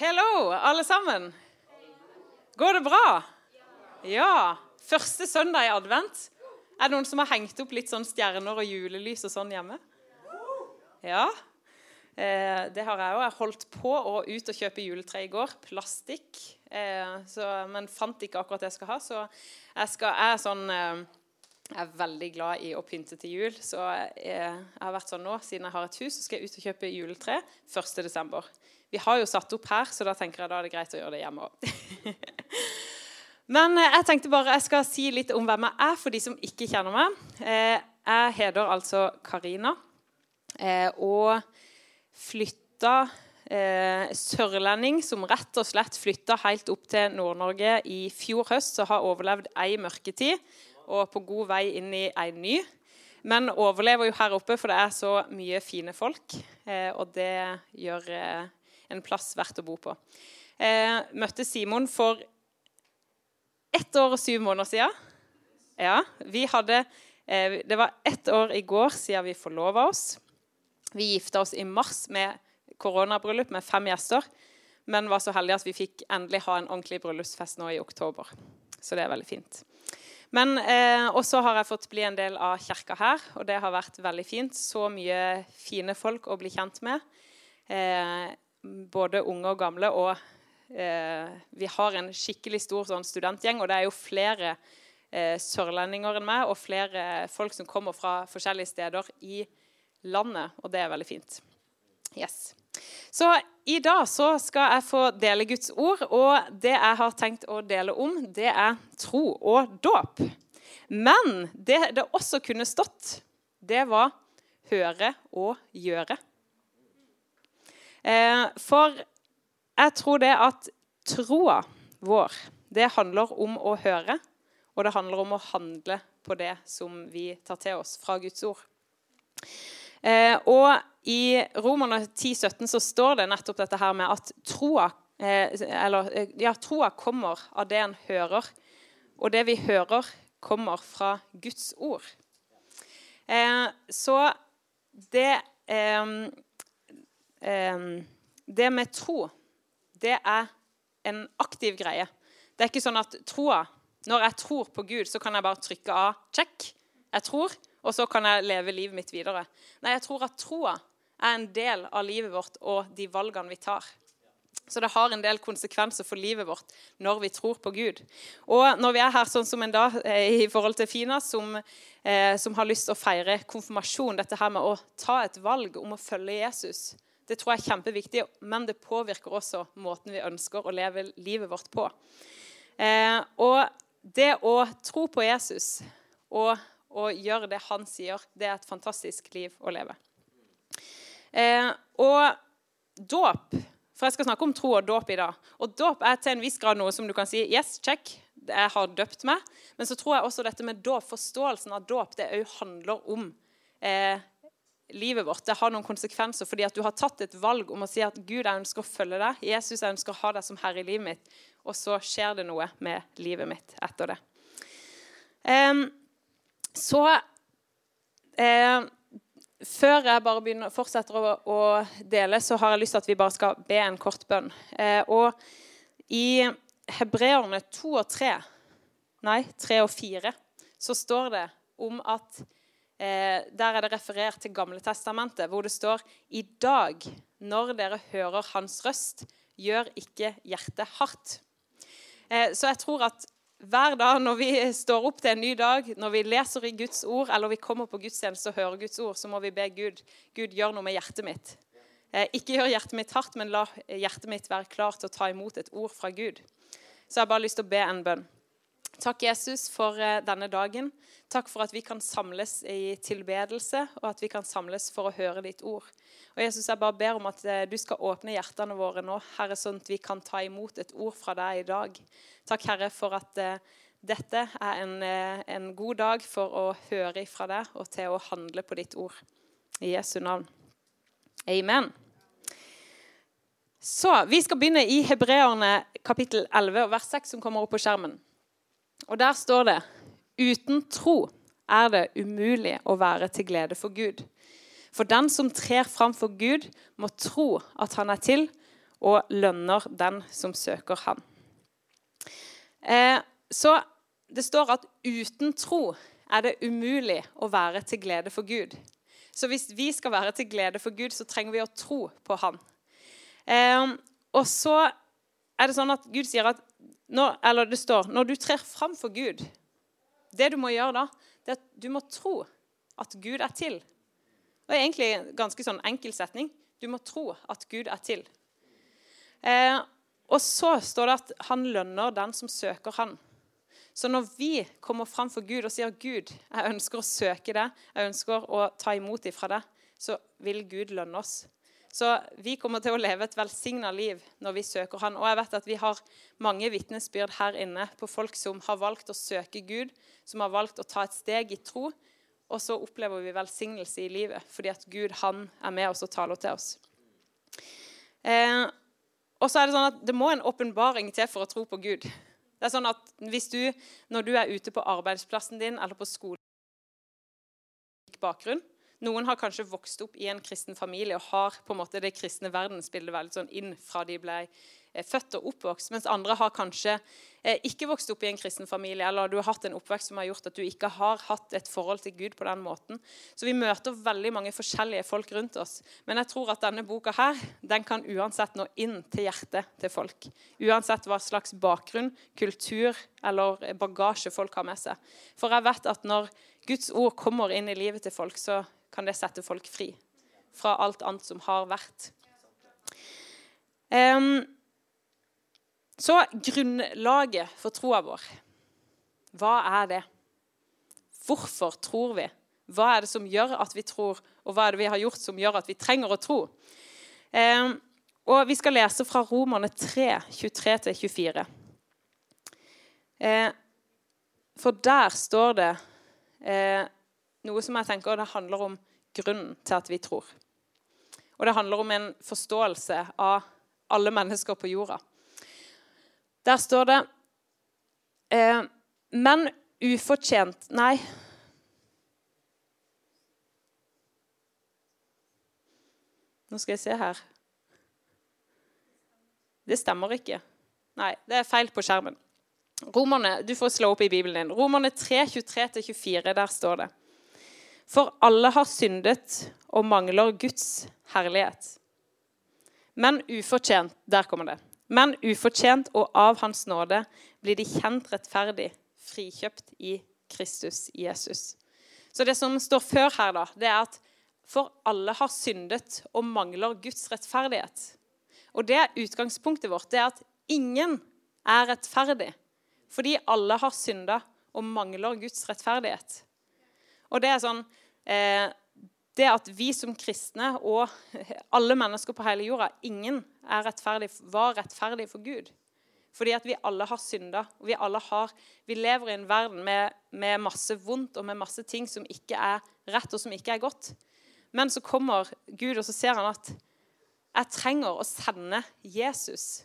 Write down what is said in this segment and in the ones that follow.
Hello, alle sammen. Går det bra? Ja. Første søndag i advent. Er det noen som har hengt opp litt sånn stjerner og julelys og sånn hjemme? Ja. Eh, det har jeg òg. Jeg holdt på å ut og kjøpe juletre i går. Plastikk. Eh, men fant ikke akkurat det jeg skal ha. Så jeg, skal, jeg er sånn eh, jeg er veldig glad i å pynte til jul. Så jeg, jeg har vært sånn nå, siden jeg har et hus, så skal jeg ut og kjøpe juletre 1.12. Vi har jo satt opp her, så da tenker jeg da er det greit å gjøre det hjemme òg. Men eh, jeg tenkte bare jeg skal si litt om hvem jeg er, for de som ikke kjenner meg. Eh, jeg heter altså Karina eh, og flytta sørlending som rett og slett flytta helt opp til Nord-Norge i fjor høst, så har overlevd ei mørketid og på god vei inn i ei ny. Men overlever jo her oppe, for det er så mye fine folk. og det gjør en plass verdt å bo på. Eh, møtte Simon for ett år og syv måneder siden. Ja, vi hadde, eh, det var ett år i går siden vi forlova oss. Vi gifta oss i mars med koronabryllup med fem gjester. Men var så heldige at vi fikk endelig ha en ordentlig bryllupsfest nå i oktober. Så det er veldig fint. Men eh, også har jeg fått bli en del av kirka her, og det har vært veldig fint. Så mye fine folk å bli kjent med. Eh, både unge og gamle. Og eh, vi har en skikkelig stor sånn, studentgjeng, og det er jo flere eh, sørlendinger enn meg, og flere folk som kommer fra forskjellige steder i landet, og det er veldig fint. Yes. Så i dag så skal jeg få dele Guds ord, og det jeg har tenkt å dele om, det er tro og dåp. Men det det også kunne stått, det var høre og gjøre. Eh, for jeg tror det at troa vår, det handler om å høre, og det handler om å handle på det som vi tar til oss fra Guds ord. Eh, og i Romerne 10,17 så står det nettopp dette her med at troa eh, eller, ja, troa kommer av det en hører, og det vi hører, kommer fra Guds ord. så det det med tro, det er en aktiv greie. Det er ikke sånn at troa Når jeg tror på Gud, så kan jeg bare trykke av 'check'. Jeg tror, og så kan jeg leve livet mitt videre. Nei, jeg tror at troa er en del av livet vårt og de valgene vi tar. Så det har en del konsekvenser for livet vårt når vi tror på Gud. Og når vi er her sånn som en dag eh, i forhold til Fina, som, eh, som har lyst til å feire konfirmasjon, dette her med å ta et valg om å følge Jesus, det tror jeg er kjempeviktig, men det påvirker også måten vi ønsker å leve livet vårt på. Eh, og det å tro på Jesus og, og, gjøre det han sier, det er et fantastisk liv å leve. Eh, og dåp For jeg skal snakke om tro og dåp i dag. Og dåp er til en viss grad noe som du kan si yes, check, jeg har døpt meg. Men så tror jeg også dette med dåp, forståelsen av dåp, det òg handler om eh, livet vårt. Det har noen konsekvenser fordi at du har tatt et valg om å si at Gud, jeg ønsker å følge deg. Jesus, jeg ønsker å ha deg som herre i livet mitt. Og så skjer det noe med livet mitt etter det. Um, så eh, Før jeg bare begynner, fortsetter å, å, dele, så har jeg lyst til at vi bare skal be en kort bønn. Eh, og i Hebreerne 2 og 3, nei, 3 og 4, så står det om at Eh, der er det referert til Gamle Testamentet, hvor det står I dag, når dere hører Hans røst, gjør ikke hjertet hardt. Eh, så jeg tror at hver dag når vi står opp til en ny dag, når vi leser i Guds ord, eller vi kommer på gudstjeneste og hører Guds ord, så må vi be Gud Gud gjør noe med hjertet mitt. Eh, ikke gjør hjertet mitt hardt, men la hjertet mitt være klar til å ta imot et ord fra Gud. Så jeg har bare lyst til å be en bønn. Takk, Jesus, for eh, denne dagen. Takk for at vi kan samles i tilbedelse, og at vi kan samles for å høre ditt ord. Og Jesus, Jeg bare ber om at eh, du skal åpne hjertene våre nå, Herre, sånn at vi kan ta imot et ord fra deg i dag. Takk, Herre, for at uh, dette er en, en, god dag for å høre fra deg og til å handle på ditt ord. I Jesu navn. Amen. Så, Vi skal begynne i Hebreerne kapittel 11, vers 6, som kommer opp på skjermen. Og der står det uten tro er det umulig å være til glede for Gud. For den som trer fram for Gud, må tro at han er til, og lønner den som søker Han. Eh, så det står at uten tro er det umulig å være til glede for Gud. Så hvis vi skal være til glede for Gud, så trenger vi å tro på Han. Eh, og så er det sånn at Gud sier at når, Eller det står Når du trer fram for Gud Det du må gjøre da, det er at du må tro at Gud er til. Det er egentlig en ganske sånn enkel setning. Du må tro at Gud er til. Eh, og så står det at han lønner den som søker han. Så når vi kommer fram for Gud og sier Gud, jeg ønsker å søke deg, jeg ønsker å ta imot ifra deg', så vil Gud lønne oss. Så vi kommer til å leve et velsigna liv når vi søker Han. Og jeg vet at vi har mange vitnesbyrd her inne på folk som har valgt å søke Gud, som har valgt å ta et steg i tro, og så opplever vi velsignelse i livet fordi at Gud han er med oss og taler til oss. Eh, og så er Det sånn at det må en åpenbaring til for å tro på Gud. Det er sånn at hvis du, Når du er ute på arbeidsplassen din eller på skolen bakgrunn, Noen har kanskje vokst opp i en kristen familie og har på en måte det kristne verdensbildet veldig sånn inn fra de ble eh, født og oppvokst, mens andre har kanskje eh, ikke vokst opp i en kristen familie, eller du har hatt en oppvekst som har gjort at du ikke har hatt et forhold til Gud på den måten. Så vi møter veldig mange forskjellige folk rundt oss. Men jeg tror at denne boka her, den kan uansett nå inn til hjertet til folk. Uansett hva slags bakgrunn, kultur eller bagasje folk har med seg. For jeg vet at når Guds ord kommer inn i livet til folk, så kan det sette folk fri fra alt annet som har vært. Um, så grunnlaget for troa vår, hva er det? Hvorfor tror vi? Hva er det som gjør at vi tror, og hva er det vi har gjort som gjør at vi trenger å tro? Um, og Vi skal lese fra Romerne 3, 23-24. Eh, for der står det eh, noe som jeg tenker det handler om grunnen til at vi tror. Og det handler om en forståelse av alle mennesker på jorda. Der står det eh, Men ufortjent Nei. Nå skal jeg se her. Det stemmer ikke. Nei, det er feil på skjermen. Romerne, Du får slå opp i Bibelen din. Romerne 3, 23-24, der står det. For alle har syndet og mangler Guds herlighet. Men ufortjent Der kommer det. Men ufortjent og av Hans nåde blir de kjent rettferdig, frikjøpt i Kristus Jesus. Så det som står før her, da, det er at for alle har syndet og mangler Guds rettferdighet. Og det er utgangspunktet vårt. Det er at ingen er rettferdig fordi alle har synda og mangler Guds rettferdighet. Og det er sånn Det at vi som kristne og alle mennesker på hele jorda Ingen rettferdig, var rettferdig for Gud. Fordi at vi alle har synda. Og vi, alle har, vi lever i en verden med, med, masse vondt og med masse ting som ikke er rett, og som ikke er godt. Men så kommer Gud, og så ser han at jeg trenger å sende Jesus.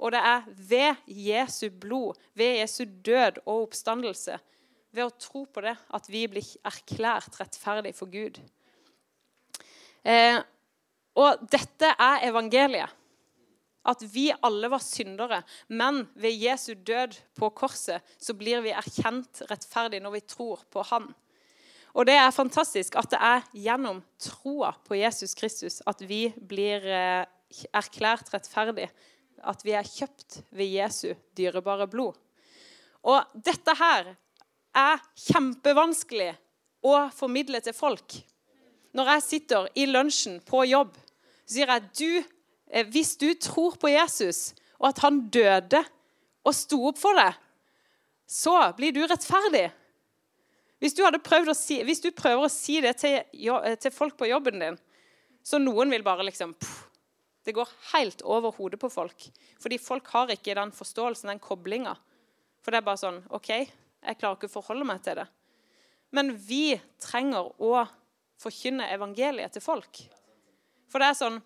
Og det er ved Jesu blod, ved Jesu død og oppstandelse, ved å tro på det at vi blir erklært rettferdig for Gud. Eh, og dette er evangeliet. At vi alle var syndere, men ved Jesu død på korset så blir vi erkjent rettferdig når vi tror på Han. Og det er fantastisk at det er gjennom troa på Jesus Kristus at vi blir eh, erklært rettferdig. At vi er kjøpt ved Jesu dyrebare blod. Og dette her er kjempevanskelig å formidle til folk. Når jeg sitter i lunsjen på jobb, så sier jeg du, eh, hvis du tror på Jesus, og at han døde og sto opp for deg, så blir du rettferdig. Hvis du, si, hvis du prøver å si det til, eh, til, folk på jobben din, så noen vil bare liksom pff, Det går helt over hodet på folk. Fordi folk har ikke den forståelsen, den koblinga. For det er bare sånn OK, jeg klarer ikke å forholde meg til det. Men vi trenger å forkynne evangeliet til folk. For det er sånn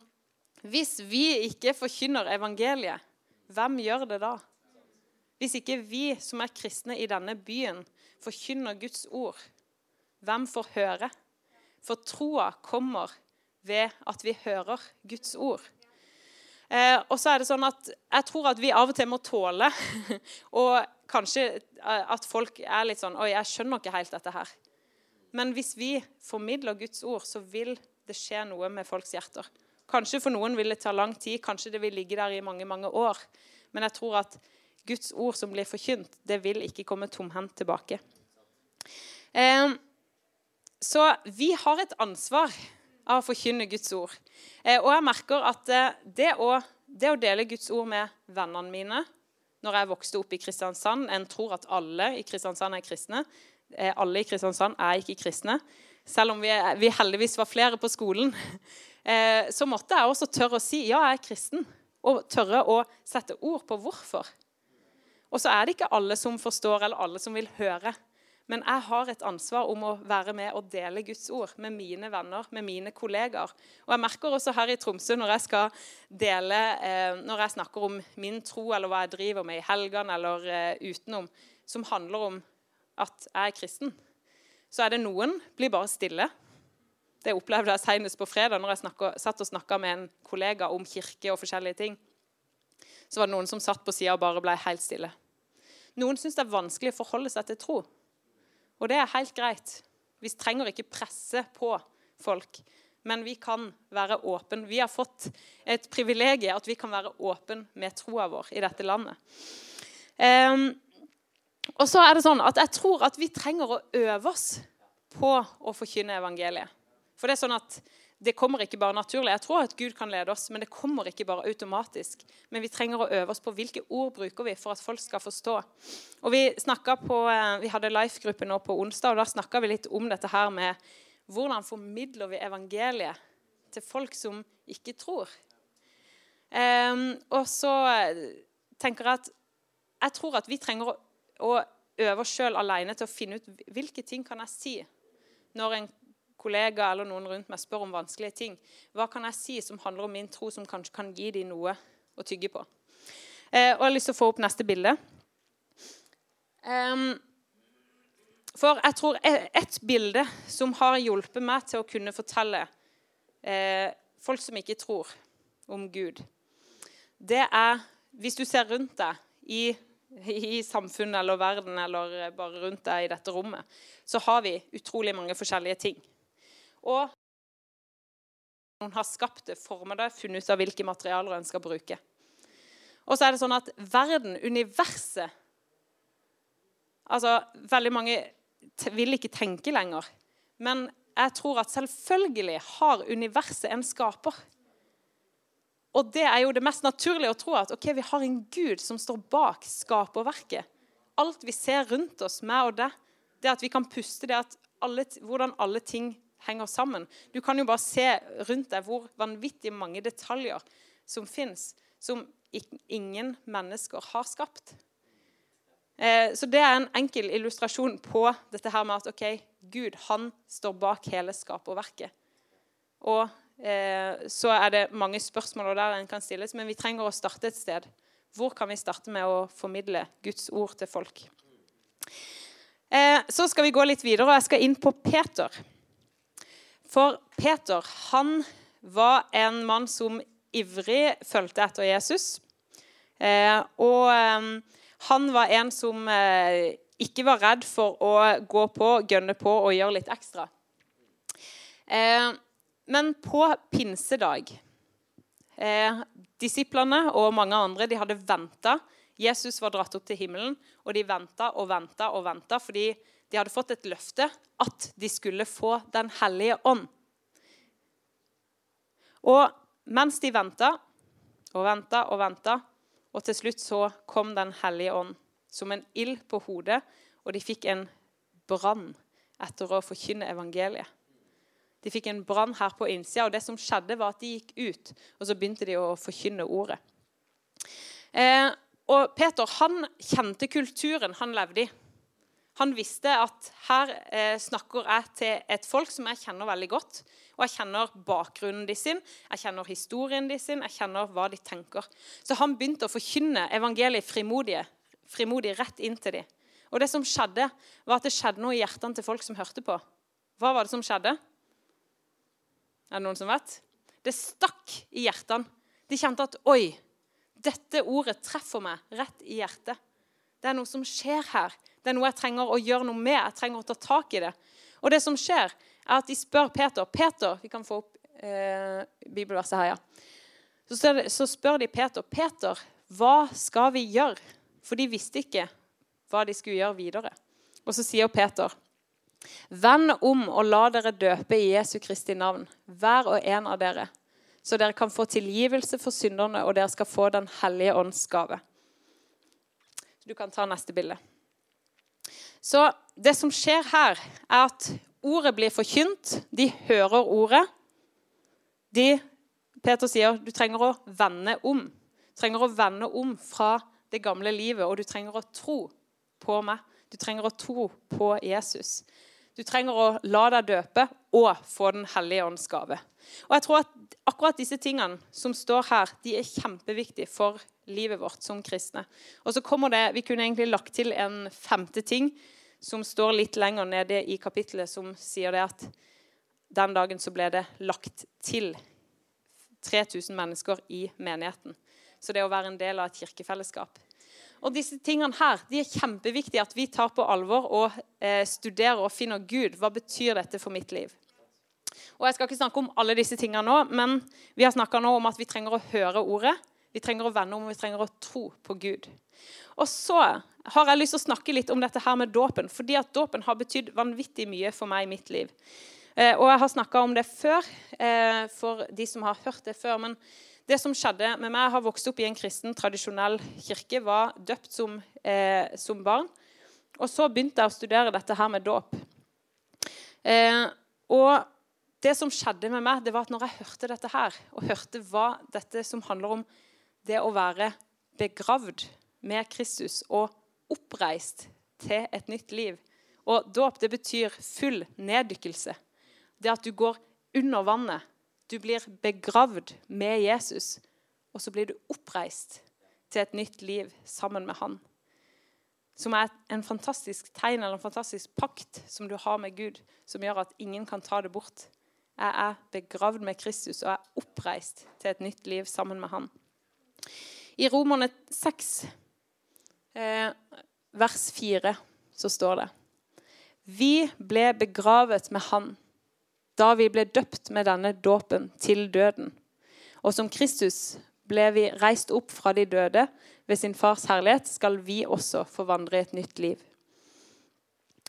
Hvis vi ikke forkynner evangeliet, hvem gjør det da? Hvis ikke vi som er kristne i denne byen, forkynner Guds ord, hvem får høre? For troa kommer ved at vi hører Guds ord. Eh, og så er det sånn at jeg tror at vi av og til må tåle og kanskje eh, at folk er litt sånn Oi, jeg skjønner ikke helt dette her. Men hvis vi formidler Guds ord, så vil det skje noe med folks hjerter. Kanskje for noen vil det ta lang tid, kanskje det vil ligge der i mange mange år. Men jeg tror at Guds ord som blir forkynt, det vil ikke komme tomhendt tilbake. Eh, så vi har et ansvar av å forkynne Guds ord. Eh, og jeg merker at eh, det å, det å dele Guds ord med vennene mine når jeg vokste opp i Kristiansand En tror at alle i Kristiansand er kristne. Eh, alle i Kristiansand er ikke kristne. Selv om vi, vi heldigvis var flere på skolen, så måtte jeg også tørre å si ja, jeg er kristen. Og tørre å sette ord på hvorfor. Og så er det ikke alle som forstår, eller alle som vil høre. Men jeg har et ansvar om å være med og dele Guds ord med mine venner, med mine kollegaer. Og jeg merker også her i Tromsø når jeg skal dele, eh, når jeg snakker om min tro eller hva jeg driver med i helgene eller eh, utenom, som handler om at jeg er kristen, så er det noen blir bare stille. Det opplevde jeg senest på fredag når jeg snakket, satt og snakka med en kollega om kirke og forskjellige ting. Så var det noen som satt på sida og bare ble helt stille. Noen syns det er vanskelig å forholde seg til tro. Og det er helt greit. Vi trenger ikke presse på folk, men vi kan være åpne. Vi har fått et privilegium at vi kan være åpne med troa vår i dette landet. Um, og så er det sånn at Jeg tror at vi trenger å øve oss på å forkynne evangeliet. For det er sånn at det kommer ikke bare naturlig. Jeg tror at Gud kan lede oss, men det kommer ikke bare automatisk. Men vi trenger å øve oss på hvilke ord bruker vi for at folk skal forstå. Og Vi, på, eh, vi hadde life-gruppe nå på onsdag, og da snakka vi litt om dette her med hvordan formidler vi evangeliet til folk som ikke tror. Um, og så tenker jeg at jeg tror at vi trenger å, å øve oss sjøl alene til å finne ut hvilke ting kan jeg si når en kollega eller noen rundt meg spør om vanskelige ting, hva kan jeg si som handler om min tro, som kanskje kan gi dem noe å tygge på? Eh, og Jeg har lyst til å få opp neste bilde. Um, for jeg tror e-, et bilde som har hjulpet meg til å kunne fortelle eh, folk som ikke tror om Gud, det er Hvis du ser rundt deg i, i samfunnet eller verden eller bare rundt deg i dette rommet, så har vi utrolig mange forskjellige ting. Og noen har skapt det, formet det, funnet ut av hvilke materialer en skal bruke. Og så er det sånn at verden, universet Altså, Veldig mange vil ikke tenke lenger. Men jeg tror at selvfølgelig har universet en skaper. Og det er jo det mest naturlige å tro at ok, vi har en Gud som står bak skaperverket. Alt vi ser rundt oss, meg og det, det at vi kan puste, det at alle, hvordan alle ting henger sammen. Du kan jo bare se rundt deg hvor vanvittig mange detaljer som fins, som ingen mennesker har skapt. Eh, så Det er en enkel illustrasjon på dette her med at ok, Gud han står bak hele skaperverket. Og eh, så er det mange spørsmål der en kan stilles, men vi trenger å starte et sted. Hvor kan vi starte med å formidle Guds ord til folk? Eh, så skal vi gå litt videre, og jeg skal inn på Peter. For Peter han var en mann som ivrig fulgte etter Jesus. Eh, og eh, han var en som eh, ikke var redd for å gå på, gønne på og gjøre litt ekstra. Eh, men på pinsedag Disiplene og mange andre de hadde venta. Jesus var dratt opp til himmelen, og de venta og venta og venta fordi de hadde fått et løfte at de skulle få Den hellige ånd. Og mens de venta og venta og venta, og til slutt så kom Den hellige ånd som en ild på hodet, og de fikk en brann etter å forkynne evangeliet. De fikk en brann her på innsida, og det som skjedde, var at de gikk ut, og så begynte de å forkynne ordet. Eh, og Peter han kjente kulturen han levde i. Han visste at her eh, snakker jeg til et folk som jeg kjenner veldig godt. Og jeg kjenner bakgrunnen de sin, jeg kjenner historien de sin, jeg kjenner hva de tenker. Så han begynte å forkynne evangeliet frimodig, frimodig rett inn til dem. Og det som skjedde, var at det skjedde noe i hjertene til folk som hørte på. Hva var det som skjedde? Er det noen som vet? Det stakk i hjertene De kjente at oi, dette ordet treffer meg rett i hjertet. Det er noe som skjer her. Det er noe jeg trenger å gjøre noe med. Jeg trenger å ta tak i det. Og det som skjer, er at de spør Peter Peter, Vi kan få opp eh, bibelverset her, ja. Så, så spør de Peter Peter, hva skal vi gjøre? For de visste ikke hva de skulle gjøre videre. Og så sier Peter, Vend om og la dere døpe i Jesu Kristi navn, hver og en av dere, så dere kan få tilgivelse for synderne, og dere skal få Den hellige ånds gave. Du kan ta neste bilde. Så det som skjer her, er at ordet blir forkynt. De hører ordet. De, Peter sier du trenger å vende om. Du trenger å vende om fra det gamle livet, og du trenger å tro på meg. Du trenger å tro på Jesus. Du trenger å la deg døpe og få Den hellige ånds gave. Og jeg tror at akkurat disse tingene som står her, de er kjempeviktige for livet vårt som kristne. Og så kommer det, Vi kunne egentlig lagt til en femte ting som står litt lenger nede i kapittelet, som sier det at den dagen så ble det lagt til 3000 mennesker i menigheten. Så det å være en del av et kirkefellesskap. Og disse tingene her, de er kjempeviktige at vi tar på alvor og eh, studerer og finner Gud. Hva betyr dette for mitt liv? Og Jeg skal ikke snakke om alle disse tingene nå, men vi har snakka om at vi trenger å høre ordet. Vi trenger å vende om, vi trenger å tro på Gud. Og så har jeg lyst til å snakke litt om dette her med dåpen. Fordi at dåpen har betydd vanvittig mye for meg i mitt liv. Eh, og jeg har snakka om det før eh, for de som har hørt det før. men det som skjedde med meg, Jeg har vokst opp i en kristen, tradisjonell kirke, var døpt som, eh, som barn. Og så begynte jeg å studere dette her med dåp. Eh, og det som skjedde med meg, det var at når jeg hørte dette her, og hørte hva dette som handler om det å være begravd med Kristus og oppreist til et nytt liv Og dåp det betyr full neddykkelse. Det at du går under vannet du blir begravd med Jesus, og så blir du oppreist til et nytt liv sammen med han. Som er en fantastisk tegn eller en fantastisk pakt som du har med Gud, som gjør at ingen kan ta det bort. Jeg er begravd med Kristus og er oppreist til et nytt liv sammen med han. I Romerne 6, eh, vers 4, så står det Vi ble begravet med Han da vi ble døpt med denne dåpen til døden. Og som Kristus ble vi reist opp fra de døde ved sin fars herlighet, skal vi også forvandre i et nytt liv.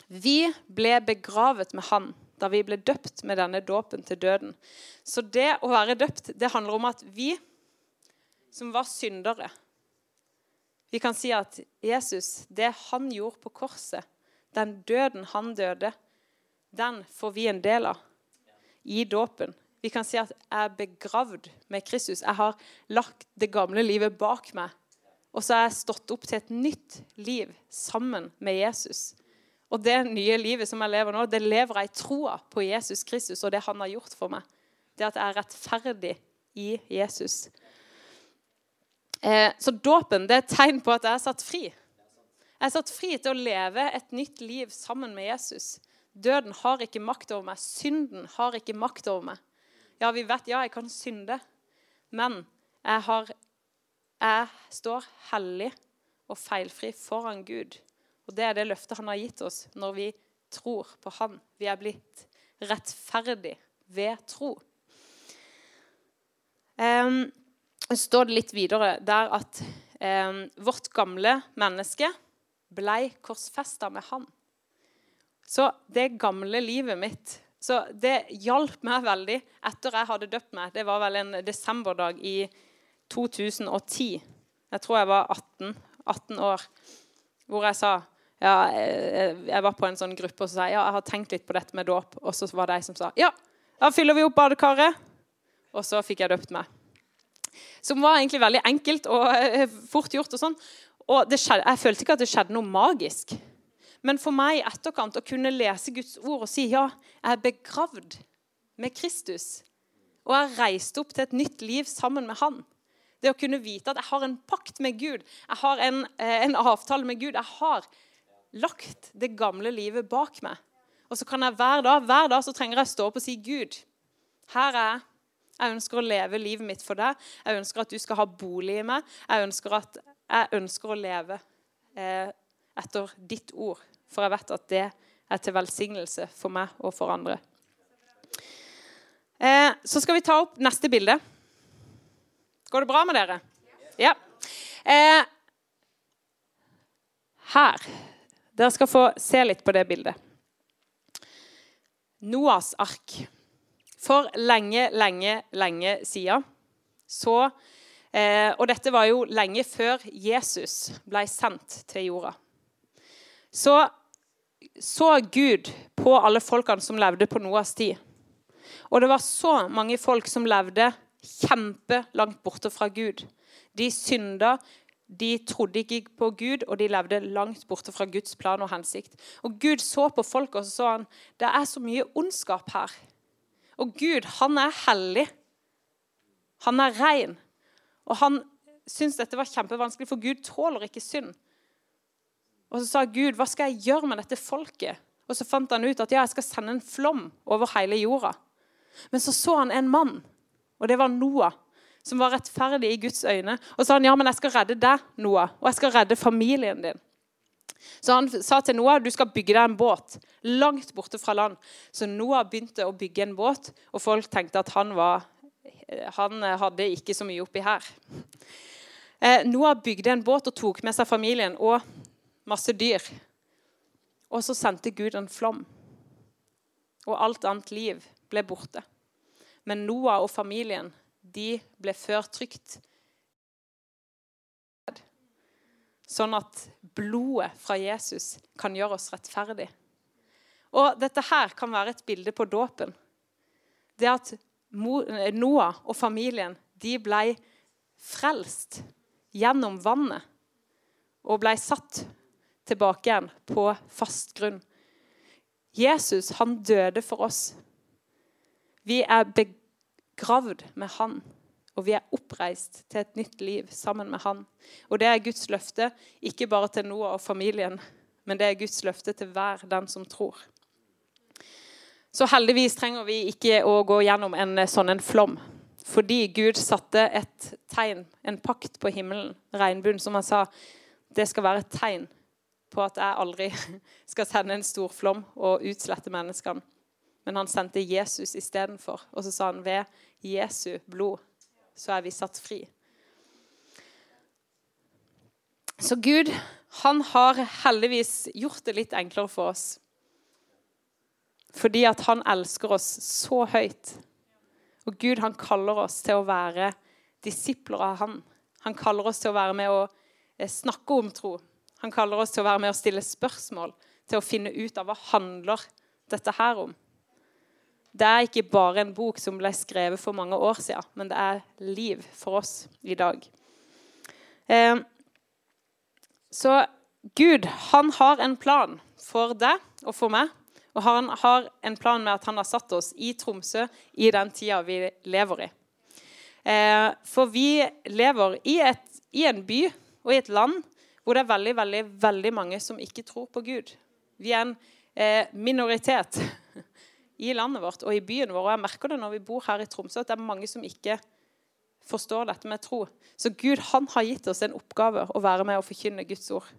Vi ble begravet med Han da vi ble døpt med denne dåpen til døden. Så det å være døpt, det handler om at vi som var syndere Vi kan si at Jesus, det han gjorde på korset, den døden han døde, den får vi en del av i dåpen. Vi kan si at jeg er begravd med Kristus. Jeg har lagt det gamle livet bak meg. Og så har jeg stått opp til et nytt liv sammen med Jesus. Og det nye livet som jeg lever nå, det lever jeg i troa på Jesus Kristus og det han har gjort for meg. Det at jeg er rettferdig i Jesus. Eh, så dåpen det er et tegn på at jeg er satt fri. Jeg er satt fri til å leve et nytt liv sammen med Jesus. Døden har ikke makt over meg. Synden har ikke makt over meg. Ja, vi vet ja, jeg kan synde, men jeg, har, jeg står hellig og feilfri foran Gud. Og Det er det løftet han har gitt oss når vi tror på han. Vi er blitt rettferdig ved tro. Um, så står litt videre der at um, vårt gamle menneske blei korsfesta med han. Så det gamle livet mitt så Det hjalp meg veldig etter jeg hadde døpt meg. Det var vel en desemberdag i 2010. Jeg tror jeg var 18, 18 år. Hvor jeg sa ja, Jeg var på en sånn gruppe og sa ja, jeg har tenkt litt på dette med dåp. Og så var det ei som sa ja, da fyller vi opp badekaret. Og så fikk jeg døpt meg. Som var egentlig veldig enkelt og eh, fort gjort. Og sånn. Og skjedde, jeg følte ikke at det skjedde noe magisk. Men for meg i etterkant å kunne lese Guds ord og si ja, jeg er begravd med Kristus. Og jeg har reist opp til et nytt liv sammen med Han. Det å kunne vite at jeg har en pakt med Gud, jeg har en, eh, en avtale med Gud. Jeg har lagt det gamle livet bak meg. Og så kan jeg hver dag hver dag så trenger jeg å stå opp og si Gud, her er jeg. Jeg ønsker å leve livet mitt for deg. Jeg ønsker at du skal ha bolig i meg. Jeg ønsker, at, jeg ønsker å leve eh, etter ditt ord, for jeg vet at det er til velsignelse for meg og for andre. Eh, så skal vi ta opp neste bilde. Går det bra med dere? Ja. Eh, her. Dere skal få se litt på det bildet. Noas ark. For lenge, lenge, lenge siden så eh, Og dette var jo lenge før Jesus ble sendt til jorda. Så så Gud på alle folkene som levde på Noas tid. Og det var så mange folk som levde kjempelangt borte fra Gud. De synda, de trodde ikke på Gud, og de levde langt borte fra Guds plan og hensikt. Og Gud så på folk og så sa han, det er så mye ondskap her. Og Gud, han er hellig. Han er ren. Og han syntes dette var kjempevanskelig, for Gud tåler ikke synd. Og så sa Gud, hva skal jeg gjøre med dette folket? Og så fant han ut at ja, jeg skal sende en flom over hele jorda. Men så så han en mann, og det var Noah, som var rettferdig i Guds øyne. Og så sa han ja, men jeg skal redde deg, Noah, og jeg skal redde familien din. Så han sa til Noah du skal bygge deg en båt langt borte fra land. Så Noah begynte å bygge en båt, og folk tenkte at han, var, han hadde ikke så mye oppi her. Eh, Noah bygde en båt og tok med seg familien og masse dyr. Og så sendte Gud en flom. Og alt annet liv ble borte. Men Noah og familien de ble ført trygt. Sånn at blodet fra Jesus kan gjøre oss rettferdig. Og dette her kan være et bilde på dåpen. Det at Noah og familien de ble frelst gjennom vannet og ble satt tilbake igjen på fast grunn. Jesus, han døde for oss. Vi er begravd med han, og vi er oppreist til et nytt liv sammen med han. Og det er Guds løfte, ikke bare til Noah og familien, men det er Guds løfte til hver den som tror. Så heldigvis trenger vi ikke å gå gjennom en sånn en flom. Fordi Gud satte et tegn, en pakt på himmelen, regnbuen, som han sa det skal være et tegn på at jeg aldri skal sende en stor flom og utslette menneskene. Men han sendte Jesus istedenfor. Og så sa han ved Jesu blod så er vi satt fri. Så Gud, han har heldigvis gjort det litt enklere for oss. Fordi at han elsker oss så høyt. Og Gud, han kaller oss til å være disipler av han. Han kaller oss til å være med å eh, snakke om tro. Han kaller oss til å være med og stille spørsmål, til å finne ut av hva handler dette her om. Det er ikke bare en bok som ble skrevet for mange år siden, men det er liv for oss i dag. Eh, så Gud, han har en plan for deg og for meg. Og han har en plan med at han har satt oss i Tromsø i den tida vi lever i. Eh, for vi lever i, et, i en by og i et land hvor det er veldig, veldig, veldig mange som ikke tror på Gud. Vi er en eh, minoritet i landet vårt og i byen vår. Og jeg merker det når vi bor her i Tromsø, at det er mange som ikke forstår dette med tro. Så Gud han har gitt oss en oppgave å være med og forkynne Guds ord.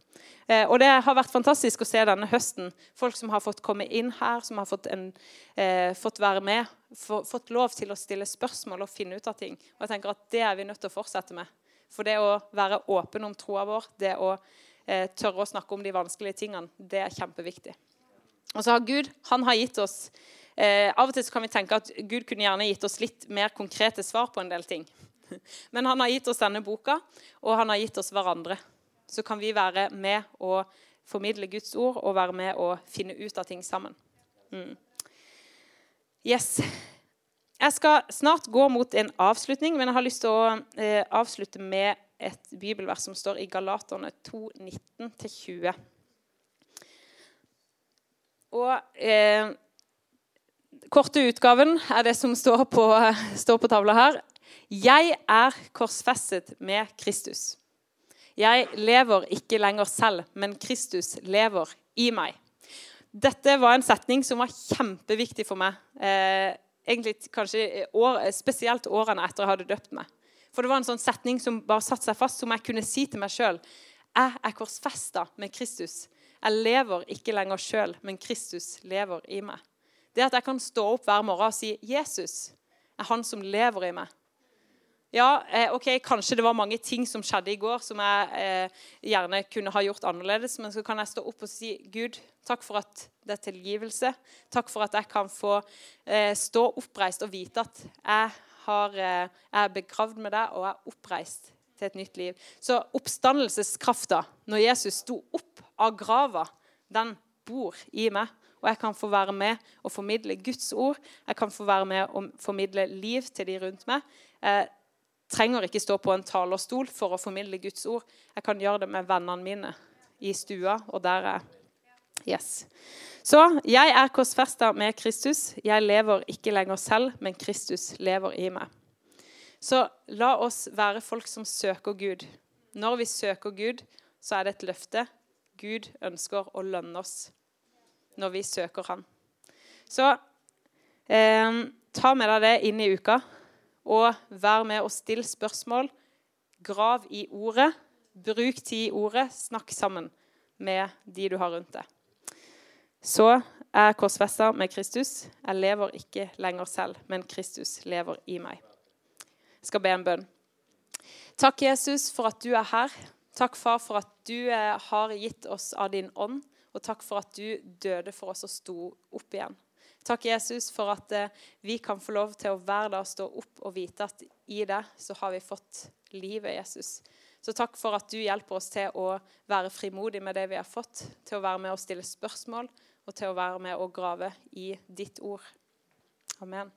Eh, og Det har vært fantastisk å se denne høsten. Folk som har fått komme inn her, som har fått, en, eh, fått være med, få, fått lov til å stille spørsmål og finne ut av ting. Og jeg tenker at Det er vi nødt til å fortsette med. For det å være åpen om troa vår, det å eh, tørre å snakke om de vanskelige tingene, det er kjempeviktig. Og så har Gud han har gitt oss eh, Av og til kan vi tenke at Gud kunne gjerne gitt oss litt mer konkrete svar på en del ting. Men han har gitt oss denne boka, og han har gitt oss hverandre. Så kan vi være med å formidle Guds ord og være med å finne ut av ting sammen. Mm. Yes. Jeg skal snart gå mot en avslutning, men jeg har lyst til å eh, avslutte med et bibelvers som står i Galaterne 2, 19-20. Og eh, korte utgaven er det som står på, står på tavla her. Jeg er korsfestet med Kristus. Jeg lever ikke lenger selv, men Kristus lever i meg. Dette var en setning som var kjempeviktig for meg. Eh, egentlig kanskje år, spesielt årene etter jeg hadde døpt meg. For det var en sånn setning som bare satte seg fast, som jeg kunne si til meg sjøl. Jeg er korsfesta med Kristus. Jeg lever ikke lenger sjøl, men Kristus lever i meg. Det at jeg kan stå opp hver morgen og si 'Jesus er han som lever i meg'. Ja, eh, ok, Kanskje det var mange ting som skjedde i går som jeg eh, gjerne kunne ha gjort annerledes, men så kan jeg stå opp og si Gud, takk for at det er tilgivelse. Takk for at jeg kan få eh, stå oppreist og vite at jeg, har, eh, jeg er begravd med deg og er oppreist til et nytt liv. Så oppstandelseskrafta, når Jesus sto opp av grava, den bor i meg. Og jeg kan få være med og formidle Guds ord. Jeg kan få være med og formidle liv til de rundt meg. Jeg trenger ikke stå på en talerstol for å formidle Guds ord. Jeg kan gjøre det med vennene mine i stua, og der er Yes. Så jeg er korsfesta med Kristus. Jeg lever ikke lenger selv, men Kristus lever i meg. Så la oss være folk som søker Gud. Når vi søker Gud, så er det et løfte. Gud ønsker å lønne oss når vi søker Han. Så eh, ta med deg det inn i uka, og vær med og still spørsmål. Grav i ordet. Bruk tid i ordet. Snakk sammen med de du har rundt deg. Så er jeg korsfesta med Kristus. Jeg lever ikke lenger selv, men Kristus lever i meg. Jeg skal be en bønn. Takk, Jesus, for at du er her. Takk, far, for at du eh, har gitt oss av din ånd. Og takk for at du døde for oss og sto opp igjen. Takk, Jesus, for at eh, vi kan få lov til å hver dag stå opp og vite at i det så har vi fått livet, Jesus. Så takk for at du hjelper oss til å være frimodig med det vi har fått, til å være med og stille spørsmål og til å være med og grave i ditt ord. Amen.